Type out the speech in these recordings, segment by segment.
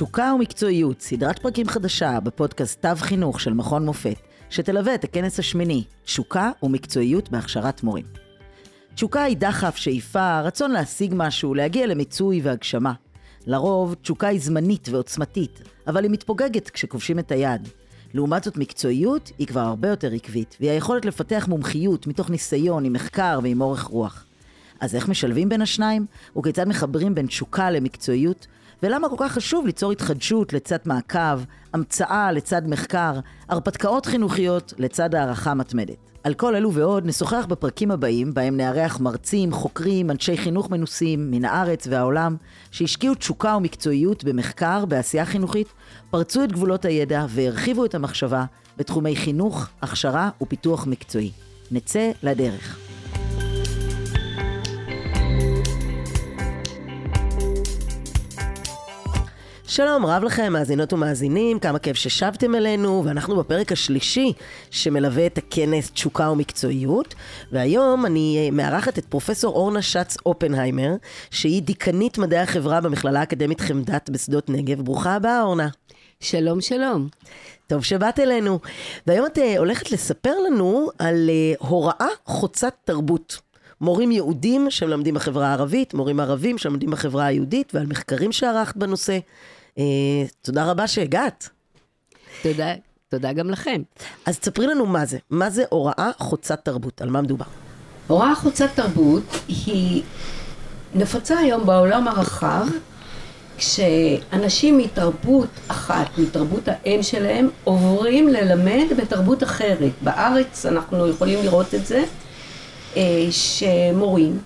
תשוקה ומקצועיות, סדרת פרקים חדשה בפודקאסט תו חינוך של מכון מופת, שתלווה את הכנס השמיני, תשוקה ומקצועיות בהכשרת מורים. תשוקה היא דחף, שאיפה, רצון להשיג משהו, להגיע למיצוי והגשמה. לרוב, תשוקה היא זמנית ועוצמתית, אבל היא מתפוגגת כשכובשים את היד. לעומת זאת, מקצועיות היא כבר הרבה יותר עקבית, והיא היכולת לפתח מומחיות מתוך ניסיון, עם מחקר ועם אורך רוח. אז איך משלבים בין השניים? וכיצד מחברים בין תשוקה למקצועיות? ולמה כל כך חשוב ליצור התחדשות לצד מעקב, המצאה לצד מחקר, הרפתקאות חינוכיות לצד הערכה מתמדת. על כל אלו ועוד נשוחח בפרקים הבאים, בהם נארח מרצים, חוקרים, אנשי חינוך מנוסים מן הארץ והעולם, שהשקיעו תשוקה ומקצועיות במחקר, בעשייה חינוכית, פרצו את גבולות הידע והרחיבו את המחשבה בתחומי חינוך, הכשרה ופיתוח מקצועי. נצא לדרך. שלום רב לכם, מאזינות ומאזינים, כמה כיף ששבתם אלינו, ואנחנו בפרק השלישי שמלווה את הכנס תשוקה ומקצועיות, והיום אני אה, מארחת את פרופסור אורנה שץ אופנהיימר, שהיא דיקנית מדעי החברה במכללה האקדמית חמדת בשדות נגב. ברוכה הבאה, אורנה. שלום, שלום. טוב שבאת אלינו. והיום את אה, הולכת לספר לנו על אה, הוראה חוצת תרבות. מורים יהודים שמלמדים בחברה הערבית, מורים ערבים שמלמדים בחברה היהודית, ועל מחקרים שערכת בנושא. אה, תודה רבה שהגעת. תודה, תודה גם לכם. אז תספרי לנו מה זה. מה זה הוראה חוצת תרבות? על מה מדובר? הוראה חוצת תרבות היא נפוצה היום בעולם הרחב, כשאנשים מתרבות אחת, מתרבות האם שלהם, עוברים ללמד בתרבות אחרת. בארץ אנחנו יכולים לראות את זה, אה, שמורים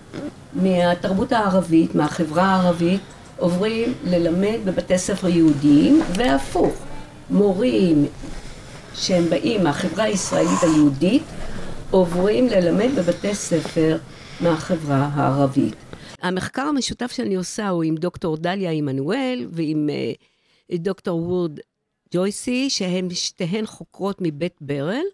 מהתרבות הערבית, מהחברה הערבית, עוברים ללמד בבתי ספר יהודיים, והפוך, מורים שהם באים מהחברה הישראלית היהודית, עוברים ללמד בבתי ספר מהחברה הערבית. המחקר המשותף שאני עושה הוא עם דוקטור דליה עמנואל ועם uh, דוקטור וורד ג'ויסי, שהן שתיהן חוקרות מבית ברל,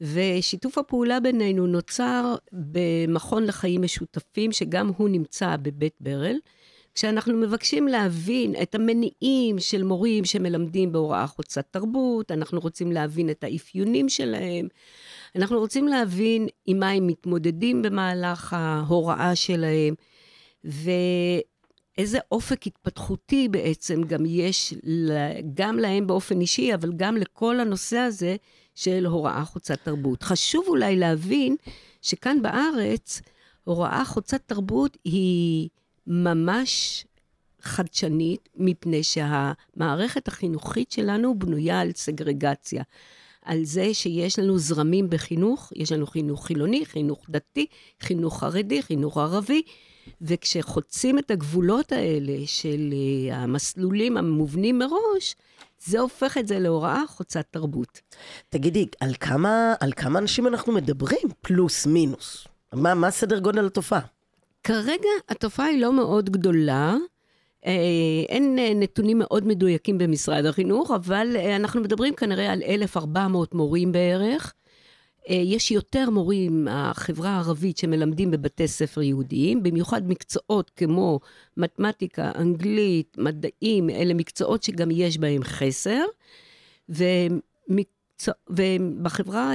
ושיתוף הפעולה בינינו נוצר במכון לחיים משותפים, שגם הוא נמצא בבית ברל. כשאנחנו מבקשים להבין את המניעים של מורים שמלמדים בהוראה חוצת תרבות, אנחנו רוצים להבין את האפיונים שלהם, אנחנו רוצים להבין עם מה הם מתמודדים במהלך ההוראה שלהם, ואיזה אופק התפתחותי בעצם גם יש גם להם באופן אישי, אבל גם לכל הנושא הזה של הוראה חוצת תרבות. חשוב אולי להבין שכאן בארץ, הוראה חוצת תרבות היא ממש חדשנית, מפני שהמערכת החינוכית שלנו בנויה על סגרגציה. על זה שיש לנו זרמים בחינוך, יש לנו חינוך חילוני, חינוך דתי, חינוך חרדי, חינוך ערבי, וכשחוצים את הגבולות האלה של uh, המסלולים המובנים מראש, זה הופך את זה להוראה חוצת תרבות. תגידי, על כמה, על כמה אנשים אנחנו מדברים, פלוס מינוס? מה, מה סדר גודל התופעה? כרגע התופעה היא לא מאוד גדולה. אה, אין אה, נתונים מאוד מדויקים במשרד החינוך, אבל אה, אנחנו מדברים כנראה על 1,400 מורים בערך. יש יותר מורים מהחברה הערבית שמלמדים בבתי ספר יהודיים, במיוחד מקצועות כמו מתמטיקה, אנגלית, מדעים, אלה מקצועות שגם יש בהם חסר. ומקצוע, ובחברה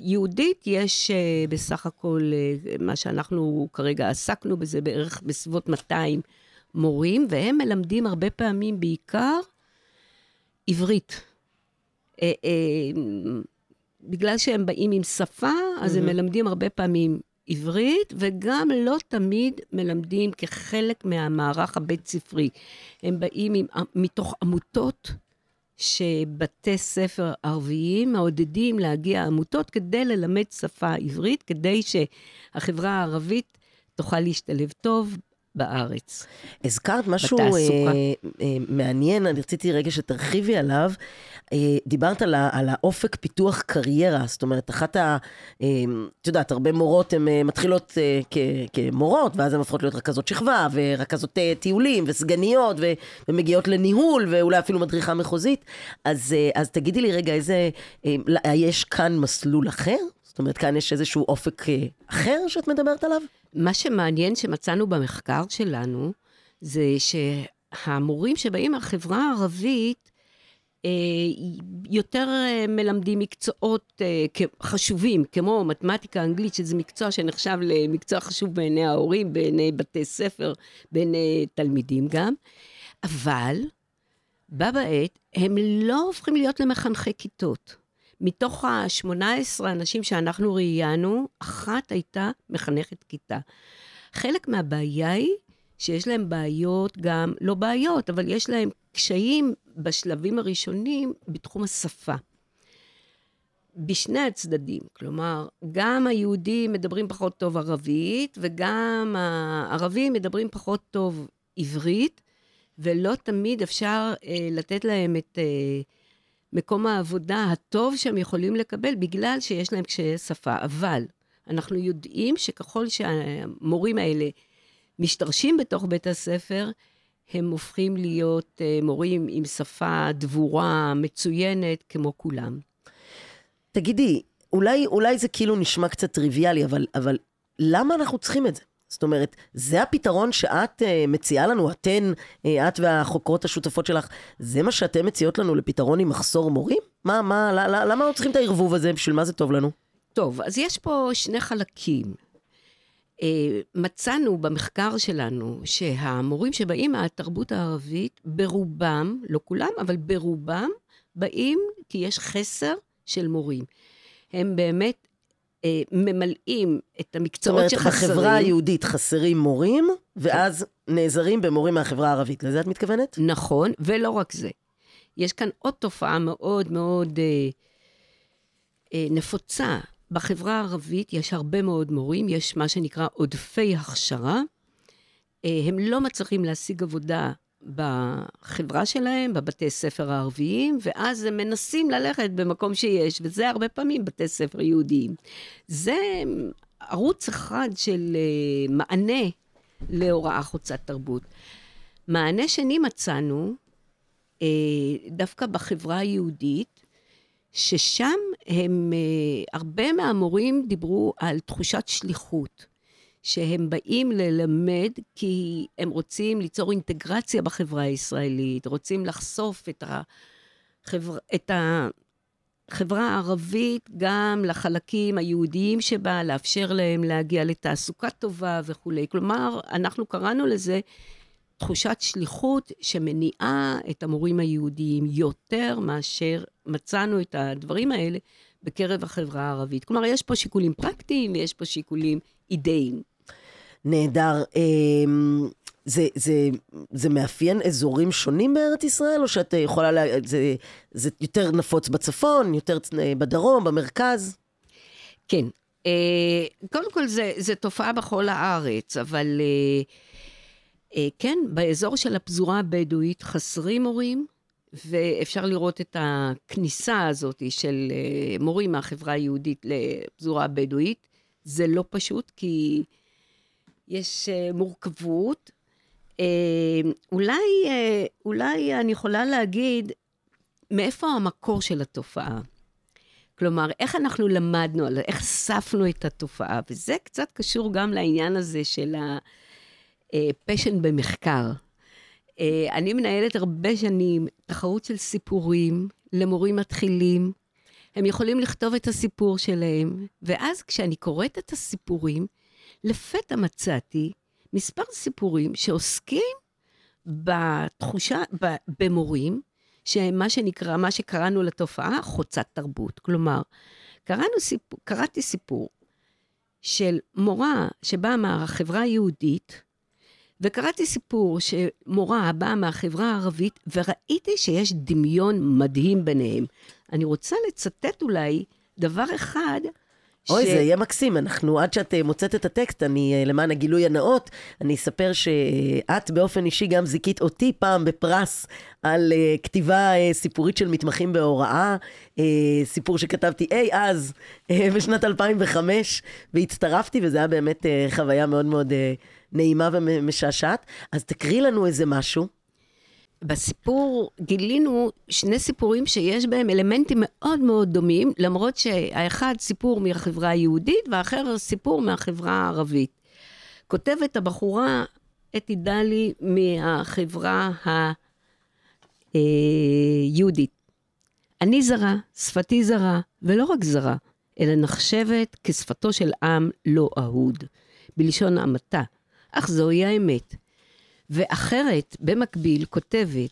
יהודית יש uh, בסך הכל, uh, מה שאנחנו כרגע עסקנו בזה, בערך בסביבות 200 מורים, והם מלמדים הרבה פעמים בעיקר עברית. Uh, בגלל שהם באים עם שפה, אז mm-hmm. הם מלמדים הרבה פעמים עברית, וגם לא תמיד מלמדים כחלק מהמערך הבית-ספרי. הם באים עם, מתוך עמותות שבתי ספר ערביים מעודדים להגיע עמותות כדי ללמד שפה עברית, כדי שהחברה הערבית תוכל להשתלב טוב בארץ. הזכרת משהו אה, אה, מעניין, אני רציתי רגע שתרחיבי עליו. אה, דיברת על, על האופק פיתוח קריירה, זאת אומרת, אחת ה... אה, את יודעת, הרבה מורות הן אה, מתחילות כמורות, ואז הן הופכות להיות רכזות שכבה, ורכזות טיולים, וסגניות, ומגיעות לניהול, ואולי אפילו מדריכה מחוזית. אז, אז תגידי לי רגע, איזה... יש כאן מסלול אחר? זאת אומרת, כאן יש איזשהו אופק אחר שאת מדברת עליו? מה שמעניין שמצאנו במחקר שלנו, זה ש... המורים שבאים מהחברה הערבית, אה, יותר אה, מלמדים מקצועות אה, חשובים, כמו מתמטיקה, אנגלית, שזה מקצוע שנחשב למקצוע חשוב בעיני ההורים, בעיני בתי ספר, בעיני תלמידים גם, אבל בה בעת הם לא הופכים להיות למחנכי כיתות. מתוך ה-18 אנשים שאנחנו ראיינו, אחת הייתה מחנכת כיתה. חלק מהבעיה היא שיש להם בעיות גם, לא בעיות, אבל יש להם קשיים בשלבים הראשונים בתחום השפה. בשני הצדדים, כלומר, גם היהודים מדברים פחות טוב ערבית, וגם הערבים מדברים פחות טוב עברית, ולא תמיד אפשר אה, לתת להם את אה, מקום העבודה הטוב שהם יכולים לקבל, בגלל שיש להם קשיי שפה. אבל אנחנו יודעים שככל שהמורים האלה משתרשים בתוך בית הספר, הם הופכים להיות uh, מורים עם שפה דבורה, מצוינת, כמו כולם. תגידי, אולי, אולי זה כאילו נשמע קצת טריוויאלי, אבל, אבל למה אנחנו צריכים את זה? זאת אומרת, זה הפתרון שאת uh, מציעה לנו, אתן, uh, את והחוקרות השותפות שלך, זה מה שאתן מציעות לנו לפתרון עם מחסור מורים? מה, מה, למה אנחנו צריכים את הערבוב הזה? בשביל מה זה טוב לנו? טוב, אז יש פה שני חלקים. אה, מצאנו במחקר שלנו שהמורים שבאים מהתרבות הערבית, ברובם, לא כולם, אבל ברובם, באים כי יש חסר של מורים. הם באמת אה, ממלאים את המקצועות שחסרים. זאת אומרת, בחברה היהודית חסרים מורים, ואז נעזרים במורים מהחברה הערבית. לזה את מתכוונת? נכון, ולא רק זה. יש כאן עוד תופעה מאוד מאוד אה, אה, נפוצה, בחברה הערבית יש הרבה מאוד מורים, יש מה שנקרא עודפי הכשרה. אה, הם לא מצליחים להשיג עבודה בחברה שלהם, בבתי ספר הערביים, ואז הם מנסים ללכת במקום שיש, וזה הרבה פעמים בתי ספר יהודיים. זה ערוץ אחד של אה, מענה להוראה חוצת תרבות. מענה שני מצאנו, אה, דווקא בחברה היהודית, ששם הם, אה, הרבה מהמורים דיברו על תחושת שליחות, שהם באים ללמד כי הם רוצים ליצור אינטגרציה בחברה הישראלית, רוצים לחשוף את, החבר, את החברה הערבית גם לחלקים היהודיים שבה, לאפשר להם להגיע לתעסוקה טובה וכולי. כלומר, אנחנו קראנו לזה תחושת שליחות שמניעה את המורים היהודיים יותר מאשר מצאנו את הדברים האלה בקרב החברה הערבית. כלומר, יש פה שיקולים פרקטיים ויש פה שיקולים אידאיים. נהדר. אמ, זה, זה, זה מאפיין אזורים שונים בארץ ישראל, או שאת יכולה, לה... זה, זה יותר נפוץ בצפון, יותר בדרום, במרכז? כן. אה, קודם כל, זה תופעה בכל הארץ, אבל אה, אה, כן, באזור של הפזורה הבדואית חסרים מורים, ואפשר לראות את הכניסה הזאת של אה, מורים מהחברה היהודית לפזורה הבדואית. זה לא פשוט, כי יש אה, מורכבות. אולי, אולי אני יכולה להגיד מאיפה המקור של התופעה. כלומר, איך אנחנו למדנו איך אספנו את התופעה, וזה קצת קשור גם לעניין הזה של ה... פשן אה, במחקר. אה, אני מנהלת הרבה שנים תחרות של סיפורים למורים מתחילים. הם יכולים לכתוב את הסיפור שלהם, ואז כשאני קוראת את הסיפורים, לפתע מצאתי מספר סיפורים שעוסקים בתחושה, במורים, שהם מה שנקרא, מה שקראנו לתופעה חוצת תרבות. כלומר, קראנו סיפור, קראתי סיפור של מורה שבאה מהחברה היהודית, וקראתי סיפור שמורה באה מהחברה הערבית, וראיתי שיש דמיון מדהים ביניהם. אני רוצה לצטט אולי דבר אחד, אוי, ש... זה יהיה מקסים. אנחנו, עד שאת אה, מוצאת את הטקסט, אני, אה, למען הגילוי הנאות, אני אספר שאת באופן אישי גם זיכית אותי פעם בפרס על uh, כתיבה uh, סיפורית של מתמחים בהוראה, uh, סיפור שכתבתי אי אז, uh, בשנת 2005, והצטרפתי, וזה היה באמת uh, חוויה מאוד מאוד... Uh, נעימה ומשעשעת. אז תקריא לנו איזה משהו. בסיפור גילינו שני סיפורים שיש בהם אלמנטים מאוד מאוד דומים, למרות שהאחד סיפור מהחברה היהודית והאחר סיפור מהחברה הערבית. כותבת הבחורה אתי דלי מהחברה היהודית. אני זרה, שפתי זרה, ולא רק זרה, אלא נחשבת כשפתו של עם לא אהוד, בלשון המעטה, אך זוהי האמת. ואחרת, במקביל, כותבת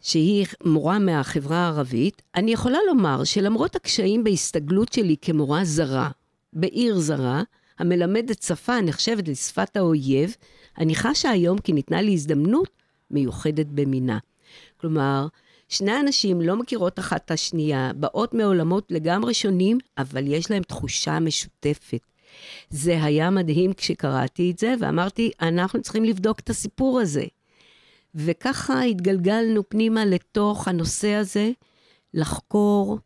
שהיא מורה מהחברה הערבית, אני יכולה לומר שלמרות הקשיים בהסתגלות שלי כמורה זרה, בעיר זרה, המלמדת שפה הנחשבת לשפת האויב, אני חשה היום כי ניתנה לי הזדמנות מיוחדת במינה. כלומר, שני אנשים לא מכירות אחת את השנייה, באות מעולמות לגמרי שונים, אבל יש להם תחושה משותפת. זה היה מדהים כשקראתי את זה, ואמרתי, אנחנו צריכים לבדוק את הסיפור הזה. וככה התגלגלנו פנימה לתוך הנושא הזה, לחקור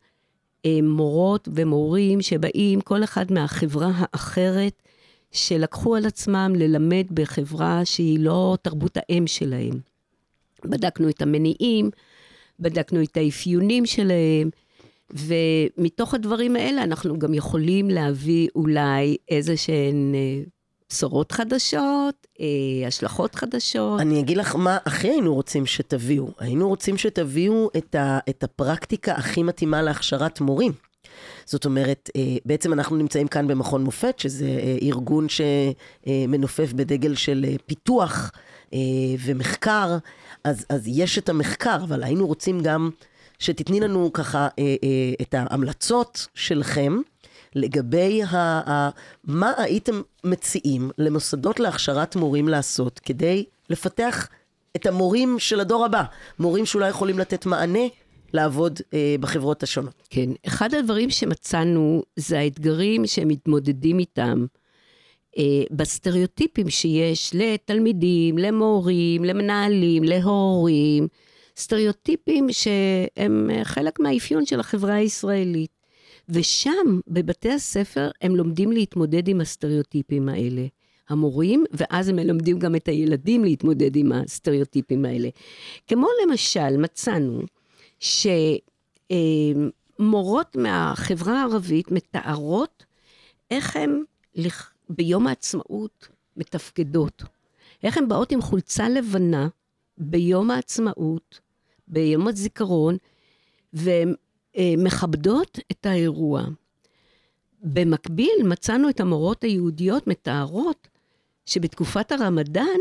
אה, מורות ומורים שבאים, כל אחד מהחברה האחרת, שלקחו על עצמם ללמד בחברה שהיא לא תרבות האם שלהם. בדקנו את המניעים, בדקנו את האפיונים שלהם, ומתוך הדברים האלה אנחנו גם יכולים להביא אולי איזה שהן אה, בשורות חדשות, אה, השלכות חדשות. אני אגיד לך מה הכי היינו רוצים שתביאו. היינו רוצים שתביאו את, ה, את הפרקטיקה הכי מתאימה להכשרת מורים. זאת אומרת, אה, בעצם אנחנו נמצאים כאן במכון מופת, שזה אה, ארגון שמנופף בדגל של פיתוח ומחקר, אז, אז יש את המחקר, אבל היינו רוצים גם שתתני לנו ככה את ההמלצות שלכם. לגבי ה, ה, מה הייתם מציעים למוסדות להכשרת מורים לעשות כדי לפתח את המורים של הדור הבא, מורים שאולי יכולים לתת מענה לעבוד אה, בחברות השונות. כן, אחד הדברים שמצאנו זה האתגרים שהם מתמודדים איתם. אה, בסטריאוטיפים שיש לתלמידים, למורים, למנהלים, להורים, סטריאוטיפים שהם חלק מהאפיון של החברה הישראלית. ושם, בבתי הספר, הם לומדים להתמודד עם הסטריאוטיפים האלה. המורים, ואז הם מלמדים גם את הילדים להתמודד עם הסטריאוטיפים האלה. כמו למשל, מצאנו שמורות מהחברה הערבית מתארות איך הן ביום העצמאות מתפקדות. איך הן באות עם חולצה לבנה ביום העצמאות, ביום הזיכרון, והן אה, מכבדות את האירוע. במקביל, מצאנו את המורות היהודיות מתארות שבתקופת הרמדאן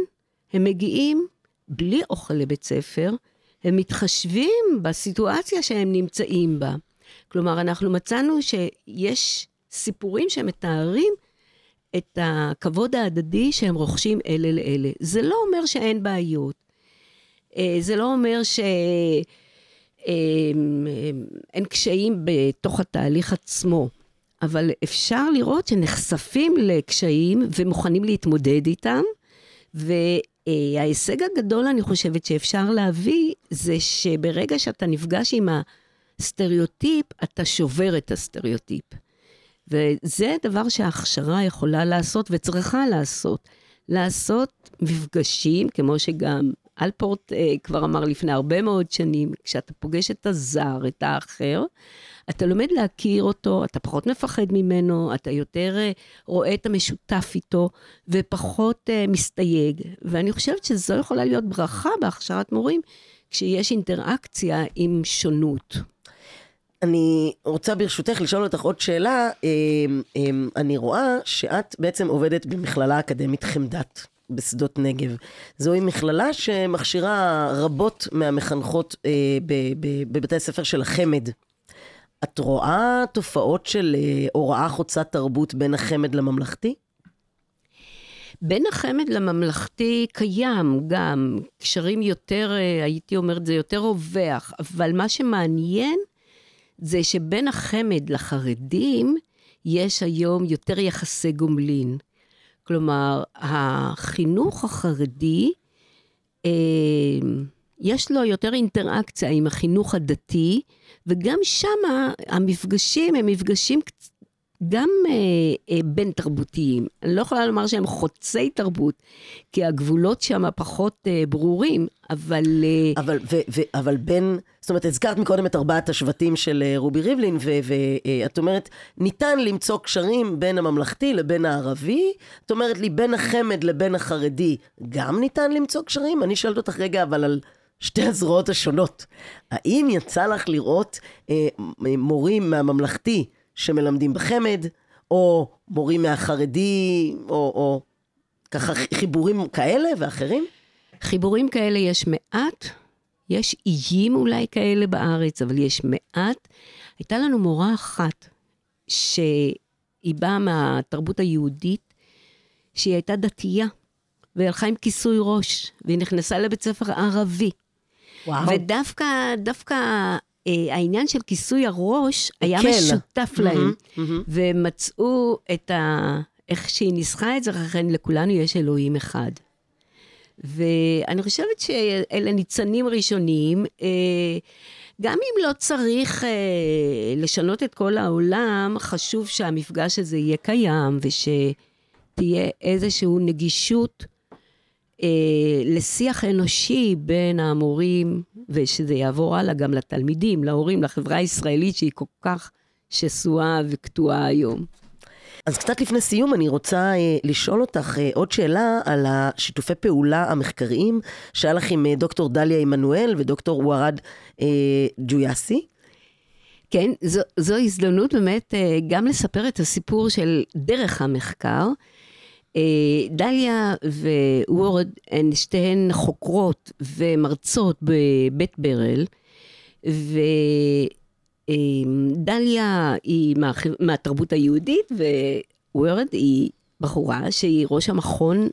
הם מגיעים בלי אוכל לבית ספר, הם מתחשבים בסיטואציה שהם נמצאים בה. כלומר, אנחנו מצאנו שיש סיפורים שמתארים את הכבוד ההדדי שהם רוכשים אלה לאלה. זה לא אומר שאין בעיות. אה, זה לא אומר ש... אמ, אין קשיים בתוך התהליך עצמו, אבל אפשר לראות שנחשפים לקשיים ומוכנים להתמודד איתם, וההישג הגדול, אני חושבת, שאפשר להביא, זה שברגע שאתה נפגש עם הסטריאוטיפ, אתה שובר את הסטריאוטיפ. וזה דבר שההכשרה יכולה לעשות וצריכה לעשות. לעשות מפגשים, כמו שגם אלפורט אה, כבר אמר לפני הרבה מאוד שנים, כשאתה פוגש את הזר, את האחר, אתה לומד להכיר אותו, אתה פחות מפחד ממנו, אתה יותר אה, רואה את המשותף איתו, ופחות אה, מסתייג. ואני חושבת שזו יכולה להיות ברכה בהכשרת מורים, כשיש אינטראקציה עם שונות. אני רוצה ברשותך לשאול אותך עוד שאלה. אה, אה, אני רואה שאת בעצם עובדת במכללה אקדמית חמדת. בשדות נגב. זוהי מכללה שמכשירה רבות מהמחנכות אה, בבתי הספר של החמ"ד. את רואה תופעות של אה, הוראה חוצת תרבות בין החמ"ד לממלכתי? בין החמ"ד לממלכתי קיים גם קשרים יותר, אה, הייתי אומרת, זה יותר רווח, אבל מה שמעניין זה שבין החמ"ד לחרדים יש היום יותר יחסי גומלין. כלומר, החינוך החרדי, אה, יש לו יותר אינטראקציה עם החינוך הדתי, וגם שם המפגשים הם מפגשים גם אה, אה, בין תרבותיים. אני לא יכולה לומר שהם חוצי תרבות, כי הגבולות שם פחות אה, ברורים, אבל... אה, אבל, ו, ו, אבל בין, זאת אומרת, הזכרת מקודם את ארבעת השבטים של אה, רובי ריבלין, ואת אומרת, ניתן למצוא קשרים בין הממלכתי לבין הערבי, את אומרת לי, בין החמד לבין החרדי, גם ניתן למצוא קשרים? אני שואלת אותך רגע, אבל על... שתי הזרועות השונות. האם יצא לך לראות אה, מורים מהממלכתי שמלמדים בחמד, או מורים מהחרדי, או, או ככה חיבורים כאלה ואחרים? חיבורים כאלה יש מעט, יש איים אולי כאלה בארץ, אבל יש מעט. הייתה לנו מורה אחת, שהיא באה מהתרבות היהודית, שהיא הייתה דתייה, והיא הלכה עם כיסוי ראש, והיא נכנסה לבית ספר ערבי. וואו. ודווקא, דווקא העניין של כיסוי הראש היה כן. משותף mm-hmm, להם, mm-hmm. ומצאו את ה... איך שהיא ניסחה את זה, לכן לכולנו יש אלוהים אחד. ואני חושבת שאלה ניצנים ראשוניים. אה, גם אם לא צריך אה, לשנות את כל העולם, חשוב שהמפגש הזה יהיה קיים ושתהיה איזושהי נגישות אה, לשיח אנושי בין המורים, ושזה יעבור הלאה גם לתלמידים, להורים, לחברה הישראלית שהיא כל כך שסועה וקטועה היום. אז קצת לפני סיום, אני רוצה אה, לשאול אותך אה, עוד שאלה על השיתופי פעולה המחקריים שהיה לך עם אה, דוקטור דליה עמנואל ודוקטור ווארד אה, ג'ויאסי. כן, זו, זו הזדמנות באמת אה, גם לספר את הסיפור של דרך המחקר. אה, דליה וורד הן שתיהן חוקרות ומרצות בבית ברל, ודליה היא מה, מהתרבות היהודית, וורד היא בחורה שהיא ראש המכון,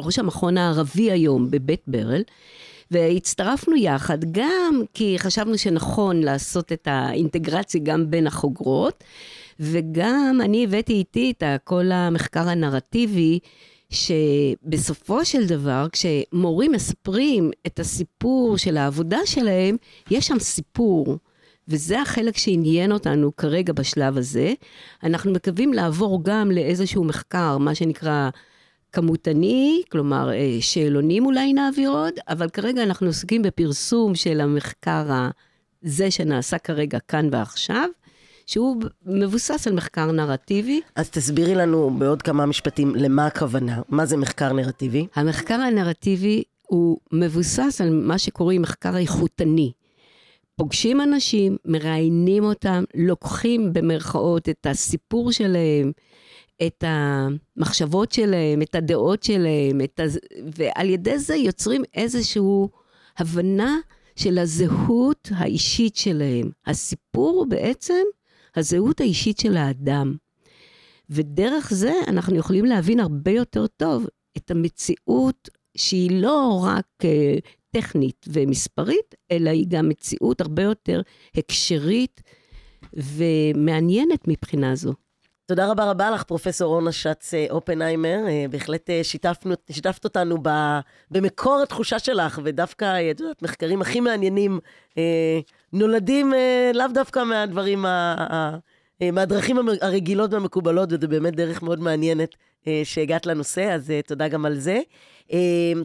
ראש המכון הערבי היום בבית ברל. והצטרפנו יחד, גם כי חשבנו שנכון לעשות את האינטגרציה גם בין החוגרות, וגם אני הבאתי איתי את כל המחקר הנרטיבי, שבסופו של דבר, כשמורים מספרים את הסיפור של העבודה שלהם, יש שם סיפור. וזה החלק שעניין אותנו כרגע בשלב הזה. אנחנו מקווים לעבור גם לאיזשהו מחקר, מה שנקרא כמותני, כלומר אה, שאלונים אולי נעביר עוד, אבל כרגע אנחנו עוסקים בפרסום של המחקר הזה שנעשה כרגע כאן ועכשיו. שהוא מבוסס על מחקר נרטיבי. אז תסבירי לנו בעוד כמה משפטים למה הכוונה, מה זה מחקר נרטיבי? המחקר הנרטיבי הוא מבוסס על מה שקוראים מחקר איכותני. פוגשים אנשים, מראיינים אותם, לוקחים במרכאות את הסיפור שלהם, את המחשבות שלהם, את הדעות שלהם, את ה... ועל ידי זה יוצרים איזושהי הבנה של הזהות האישית שלהם. הסיפור הוא בעצם הזהות האישית של האדם. ודרך זה אנחנו יכולים להבין הרבה יותר טוב את המציאות שהיא לא רק uh, טכנית ומספרית, אלא היא גם מציאות הרבה יותר הקשרית ומעניינת מבחינה זו. תודה רבה רבה לך, פרופסור אורנה שץ אה, אופנהיימר. אה, בהחלט שיתפנו, שיתפת אותנו ב, במקור התחושה שלך, ודווקא, את יודעת, מחקרים הכי מעניינים נולדים אה, לאו דווקא מהדברים, אה, מהדרכים הרגילות והמקובלות, וזו באמת דרך מאוד מעניינת אה, שהגעת לנושא, אז תודה גם על זה.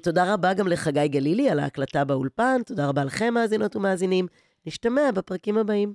תודה רבה גם לחגי גלילי על ההקלטה באולפן, תודה רבה לכם, מאזינות ומאזינים. נשתמע בפרקים הבאים.